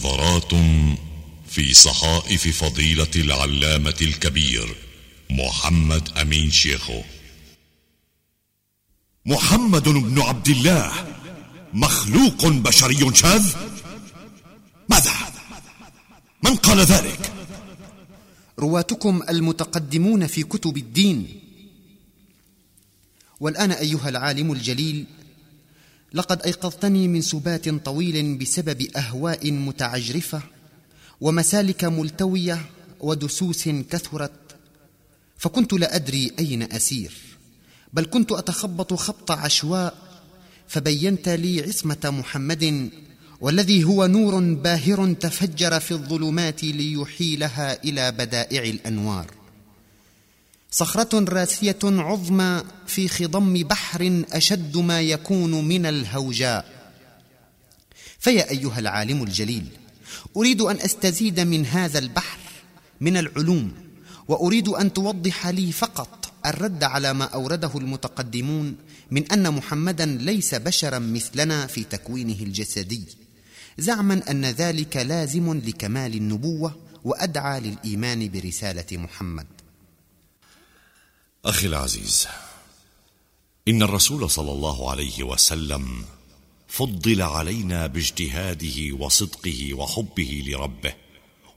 نظرات في صحائف فضيلة العلامة الكبير محمد أمين شيخو. محمد بن عبد الله مخلوق بشري شاذ. ماذا؟ من قال ذلك؟ رواتكم المتقدمون في كتب الدين. والآن أيها العالم الجليل لقد أيقظتني من سبات طويل بسبب أهواء متعجرفة ومسالك ملتوية ودسوس كثرت فكنت لا أدري أين أسير بل كنت أتخبط خبط عشواء فبينت لي عصمة محمد والذي هو نور باهر تفجر في الظلمات ليحيلها إلى بدائع الأنوار. صخرة راسية عظمى في خضم بحر أشد ما يكون من الهوجاء. فيا أيها العالم الجليل أريد أن أستزيد من هذا البحر من العلوم وأريد أن توضح لي فقط الرد على ما أورده المتقدمون من أن محمدا ليس بشرا مثلنا في تكوينه الجسدي زعما أن ذلك لازم لكمال النبوة وأدعى للإيمان برسالة محمد. أخي العزيز إن الرسول صلى الله عليه وسلم فضل علينا باجتهاده وصدقه وحبه لربه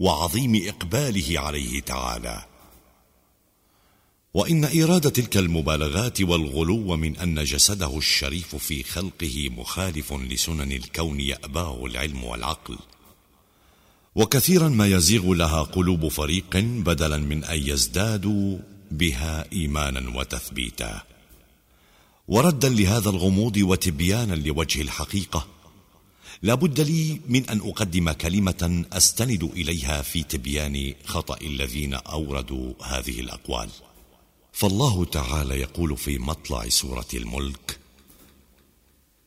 وعظيم إقباله عليه تعالى. وإن ايراد تلك المبالغات والغلو من أن جسده الشريف في خلقه مخالف لسنن الكون يأباه العلم والعقل. وكثيرا ما يزيغ لها قلوب فريق بدلا من أن يزدادوا بها إيمانا وتثبيتا. وردا لهذا الغموض وتبيانا لوجه الحقيقة لا بد لي من أن أقدم كلمة أستند إليها في تبيان خطأ الذين أوردوا هذه الأقوال. فالله تعالى يقول في مطلع سورة الملك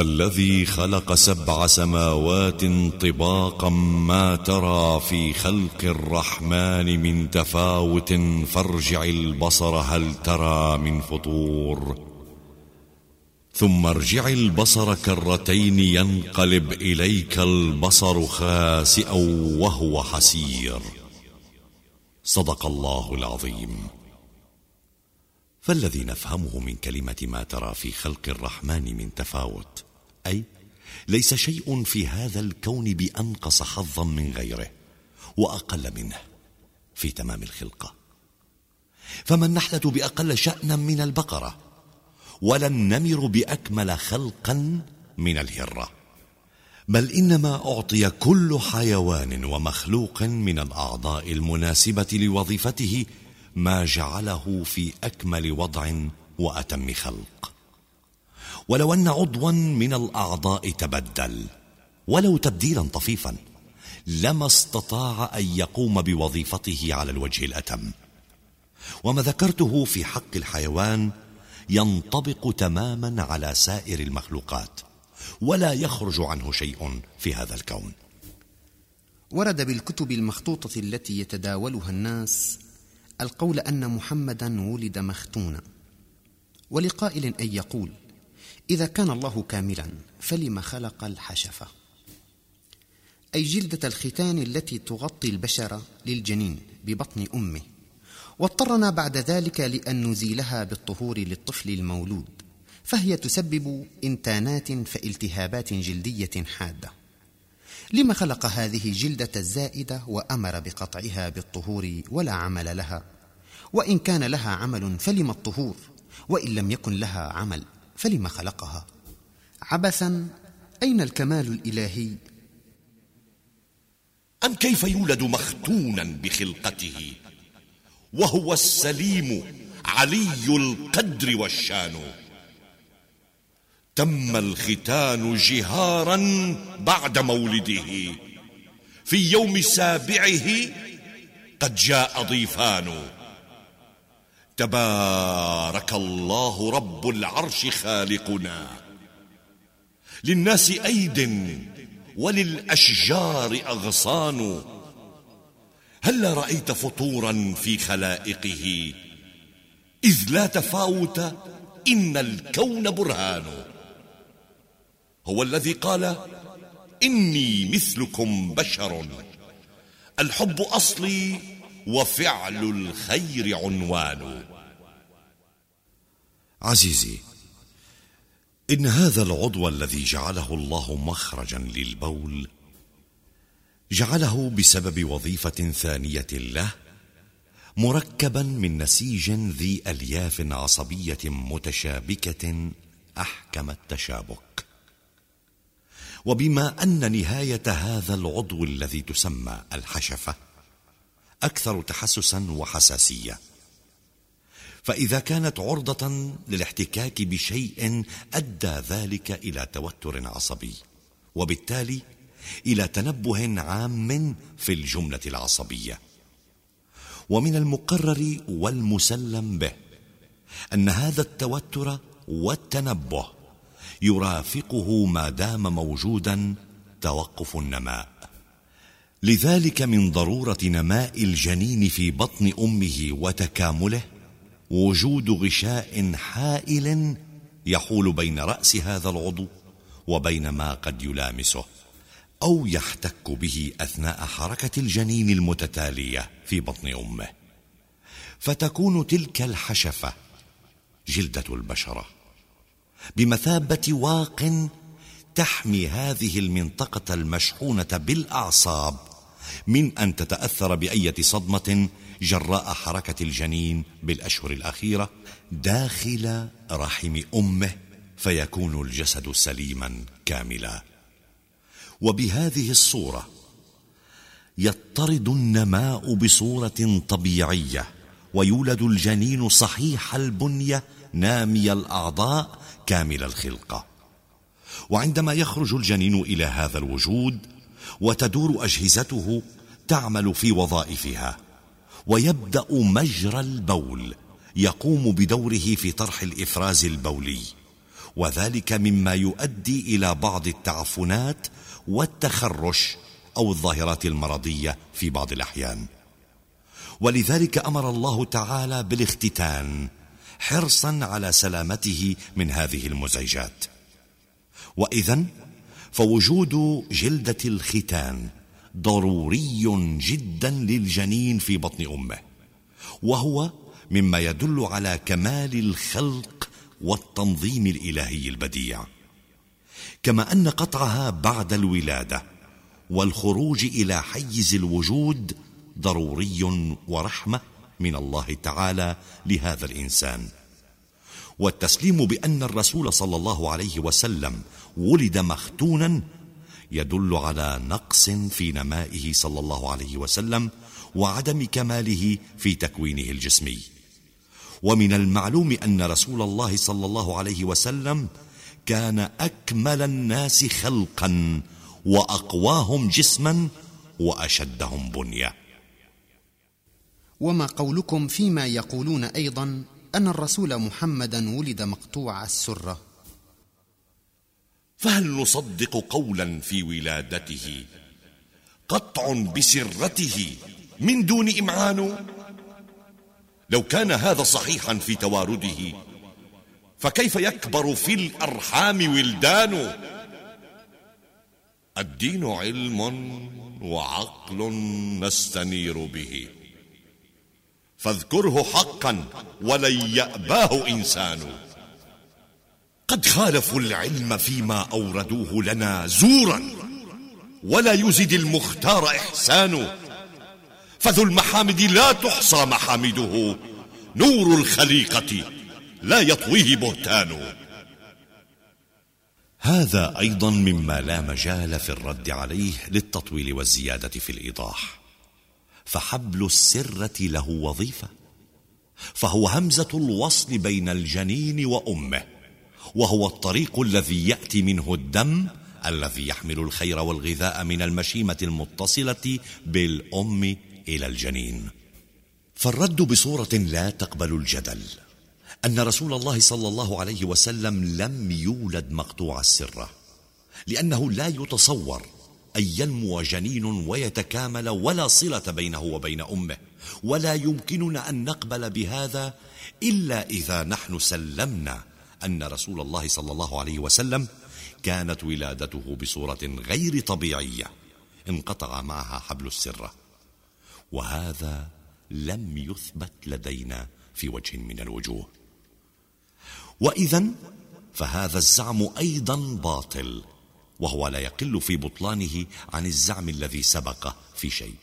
الذي خلق سبع سماوات طباقا ما ترى في خلق الرحمن من تفاوت فارجع البصر هل ترى من فطور. ثم ارجع البصر كرتين ينقلب إليك البصر خاسئا وهو حسير. صدق الله العظيم. فالذي نفهمه من كلمة ما ترى في خلق الرحمن من تفاوت. أي ليس شيء في هذا الكون بأنقص حظا من غيره وأقل منه في تمام الخلقه فما النحله بأقل شأنا من البقرة ولا النمر بأكمل خلقا من الهرة. بل إنما أعطي كل حيوان ومخلوق من الأعضاء المناسبة لوظيفته ما جعله في أكمل وضع وأتم خلق. ولو أن عضوا من الأعضاء تبدل ولو تبديلا طفيفا لما استطاع أن يقوم بوظيفته على الوجه الأتم. وما ذكرته في حق الحيوان ينطبق تماما على سائر المخلوقات ولا يخرج عنه شيء في هذا الكون. ورد بالكتب المخطوطة التي يتداولها الناس القول أن محمدا ولد مختونا ولقائل أن يقول إذا كان الله كاملا فلم خلق الحشفة؟ أي جلدة الختان التي تغطي البشر للجنين ببطن أمه. واضطرنا بعد ذلك لأن نزيلها بالطهور للطفل المولود فهي تسبب إنتانات فالتهابات جلدية حادة. لما خلق هذه الجلدة الزائدة وأمر بقطعها بالطهور ولا عمل لها؟ وإن كان لها عمل فلم الطهور؟ وإن لم يكن لها عمل. فلم خلقها؟ عبثا أين الكمال الإلهي؟ أم كيف يولد مختونا بخلقته؟ وهو السليم علي القدر والشان. تم الختان جهارا بعد مولده. في يوم سابعه قد جاء ضيفان. تبارك الله رب العرش خالقنا. للناس أيد وللأشجار أغصان. هل رأيت فطورا في خلائقه؟ إذ لا تفاوت إن الكون برهان. هو الذي قال إني مثلكم بشر. الحب أصلي وفعل الخير عنوان. عزيزي إن هذا العضو الذي جعله الله مخرجا للبول جعله بسبب وظيفة ثانية له مركبا من نسيج ذي ألياف عصبية متشابكة أحكم التشابك. وبما أن نهاية هذا العضو الذي تسمى الحشفة أكثر تحسسا وحساسية. فإذا كانت عرضة للاحتكاك بشيء أدى ذلك إلى توتر عصبي وبالتالي إلى تنبه عام في الجملة العصبية. ومن المقرر والمسلم به أن هذا التوتر والتنبه يرافقه ما دام موجودا توقف النماء. لذلك من ضرورة نماء الجنين في بطن أمه وتكامله وجود غشاء حائل يحول بين رأس هذا العضو وبين ما قد يلامسه أو يحتك به أثناء حركة الجنين المتتالية في بطن أمه. فتكون تلك الحشفة جلدة البشرة بمثابة واق تحمي هذه المنطقة المشحونة بالأعصاب من أن تتأثر بأية صدمة جراء حركة الجنين بالأشهر الأخيرة داخل رحم أمه فيكون الجسد سليما كاملا. وبهذه الصورة يضطرد النماء بصورة طبيعية ويولد الجنين صحيح البنية نامي الأعضاء كامل الخلقة. وعندما يخرج الجنين إلى هذا الوجود وتدور أجهزته تعمل في وظائفها ويبدأ مجرى البول يقوم بدوره في طرح الإفراز البولي وذلك مما يؤدي إلى بعض التعفنات والتخرش أو الظاهرات المرضية في بعض الأحيان. ولذلك أمر الله تعالى بالاختتان حرصا على سلامته من هذه المزعجات. وإذا فوجود جلدة الختان ضروري جدا للجنين في بطن أمه وهو مما يدل على كمال الخلق والتنظيم الإلهي البديع. كما أن قطعها بعد الولادة والخروج إلى حيز الوجود ضروري ورحمة من الله تعالى لهذا الإنسان. والتسليم بأن الرسول صلى الله عليه وسلم ولد مختونا يدل على نقص في نمائه صلى الله عليه وسلم وعدم كماله في تكوينه الجسمي. ومن المعلوم أن رسول الله صلى الله عليه وسلم كان أكمل الناس خلقا وأقواهم جسما وأشدهم بنية. وما قولكم فيما يقولون أيضا أن الرسول محمدا ولد مقطوع السرة؟ فهل نصدق قولا في ولادته؟ قطع بسرته من دون إمعان؟ لو كان هذا صحيحا في توارده فكيف يكبر في الأرحام ولدان؟ الدين علم وعقل نستنير به. فاذكره حقا ولن يأباه إنسان. قد خالفوا العلم فيما أوردوه لنا زورا ولا يزد المختار إحسان. فذو المحامد لا تحصى محامده نور الخليقة لا يطويه بهتان. هذا أيضا مما لا مجال في الرد عليه للتطويل والزيادة في الإيضاح. فحبل السرة له وظيفة فهو همزة الوصل بين الجنين وأمه. وهو الطريق الذي يأتي منه الدم الذي يحمل الخير والغذاء من المشيمة المتصلة بالأم إلى الجنين. فالرد بصورة لا تقبل الجدل أن رسول الله صلى الله عليه وسلم لم يولد مقطوع السرة لأنه لا يتصور أن ينمو جنين ويتكامل ولا صلة بينه وبين أمه ولا يمكننا أن نقبل بهذا إلا إذا نحن سلمنا أن رسول الله صلى الله عليه وسلم كانت ولادته بصورة غير طبيعية انقطع معها حبل السرة وهذا لم يثبت لدينا في وجه من الوجوه. وإذا فهذا الزعم أيضا باطل وهو لا يقل في بطلانه عن الزعم الذي سبق في شيء.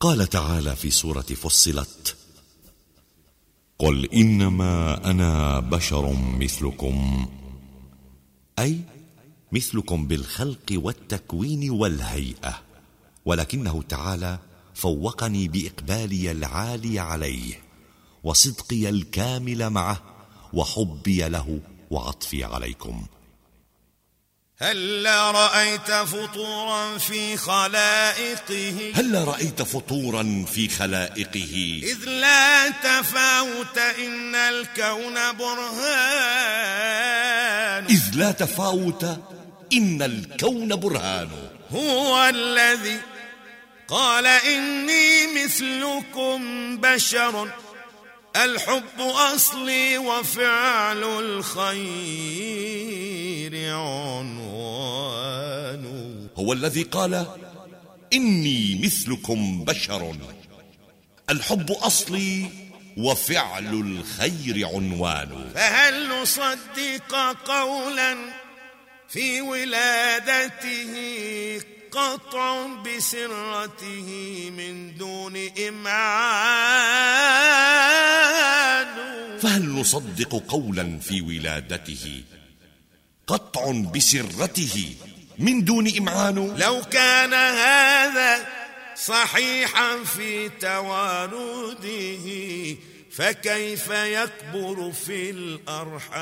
قال تعالى في سورة فصلت قل إنما أنا بشر مثلكم. أي مثلكم بالخلق والتكوين والهيئة. ولكنه تعالى فوقني بإقبالي العالي عليه وصدقي الكامل معه وحبي له وعطفي عليكم. هل رأيت فطورا في خلائقه؟ هل رأيت فطورا في خلائقه؟ إذ لا تفاوت إن الكون برهان. إذ لا تفاوت إن الكون برهان. هو الذي قال إني مثلكم بشر. الحب أصلي وفعل الخير عنوان. هو الذي قال إني مثلكم بشر. الحب أصلي وفعل الخير عنوان. فهل نصدق قولا في ولادته؟ قطع بسرته من دون إمعان فهل نصدق قولا في ولادته؟ قطع بسرته من دون إمعان لو كان هذا صحيحا في توارده فكيف يكبر في الأرحام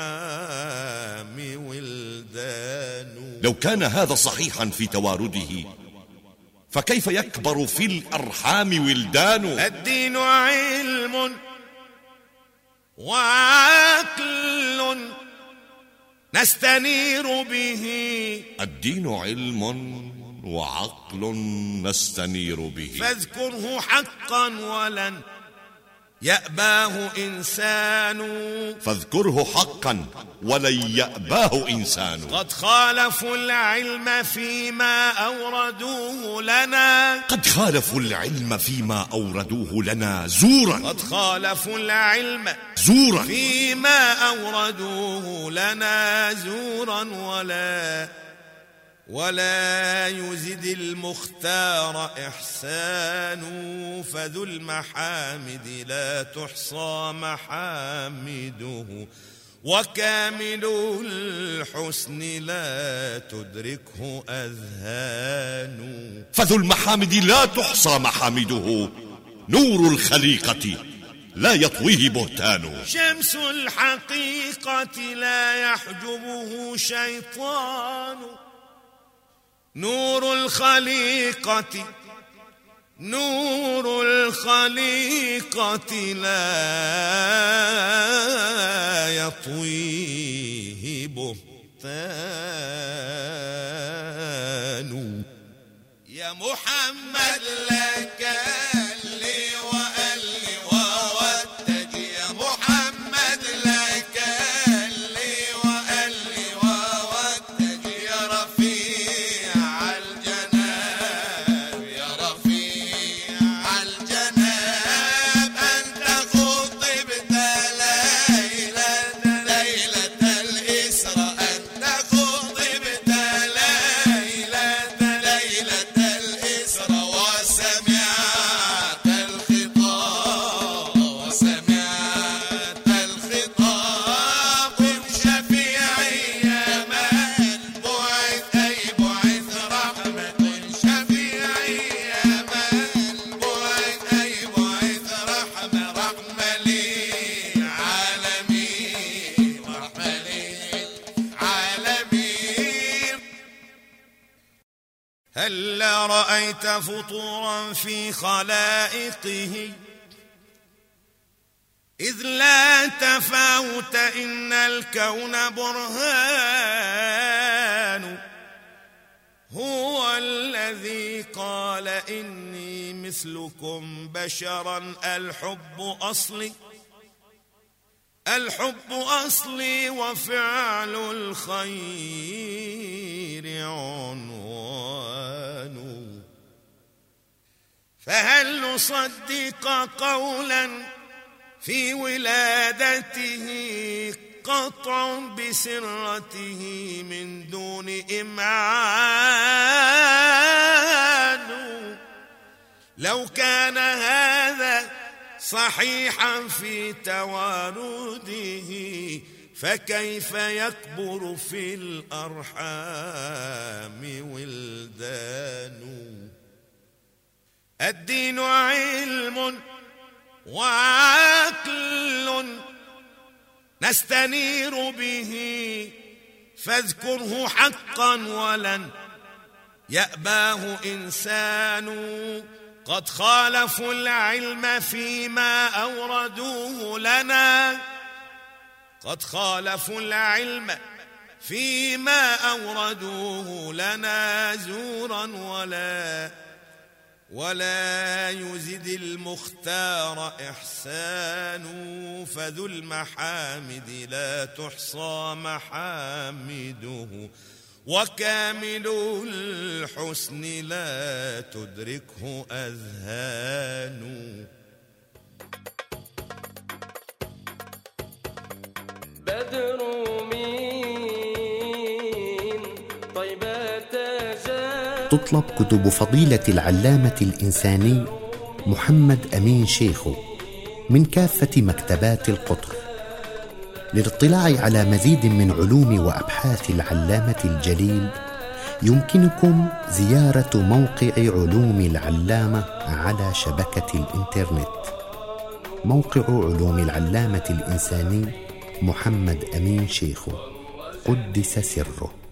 ولدان؟ لو كان هذا صحيحا في توارده فكيف يكبر في الأرحام ولدان؟ الدين علم وعقل نستنير به. الدين علم وعقل نستنير به. فاذكره حقا ولن يأباه إنسان. فاذكره حقا ولن يأباه إنسان. قد خالفوا العلم فيما أوردوه لنا. قد خالفوا العلم فيما أوردوه لنا زورا. قد خالفوا العلم زورا. فيما أوردوه لنا زورا ولا ولا يزد المختار إحسان فذو المحامد لا تحصى محامده. وكامل الحسن لا تدركه أذهان. فذو المحامد لا تحصى محامده. نور الخليقة لا يطويه بهتان. شمس الحقيقة لا يحجبه شيطان. نور الخليقة نور الخليقة لا يطويه بهتان. يا محمد لك هل رأيت فطورا في خلائقه. إذ لا تفاوت إن الكون برهان. هو الذي قال إني مثلكم بشرا الحب أصلي. الحب أصلي وفعل الخير عنوان. فهل نصدق قولا في ولادته قطع بسرته من دون إمعان لو كان هذا صحيحا في توارده فكيف يكبر في الأرحام ولدان؟ الدين علم وعقل نستنير به فاذكره حقا ولن يأباه إنسان. قد خالفوا العلم فيما أوردوه لنا. قد خالفوا العلم فيما أوردوه لنا زورا ولا ولا يزد المختار إحسان فذو المحامد لا تحصى محامده. وكامل الحسن لا تدركه أذهان. بدر مين تطلب كتب فضيلة العلامة الإنساني محمد أمين شيخو من كافة مكتبات القطر للاطلاع على مزيد من علوم وأبحاث العلامة الجليل يمكنكم زيارة موقع علوم العلامة على شبكة الإنترنت. موقع علوم العلامة الإنساني محمد أمين شيخو قدس سره.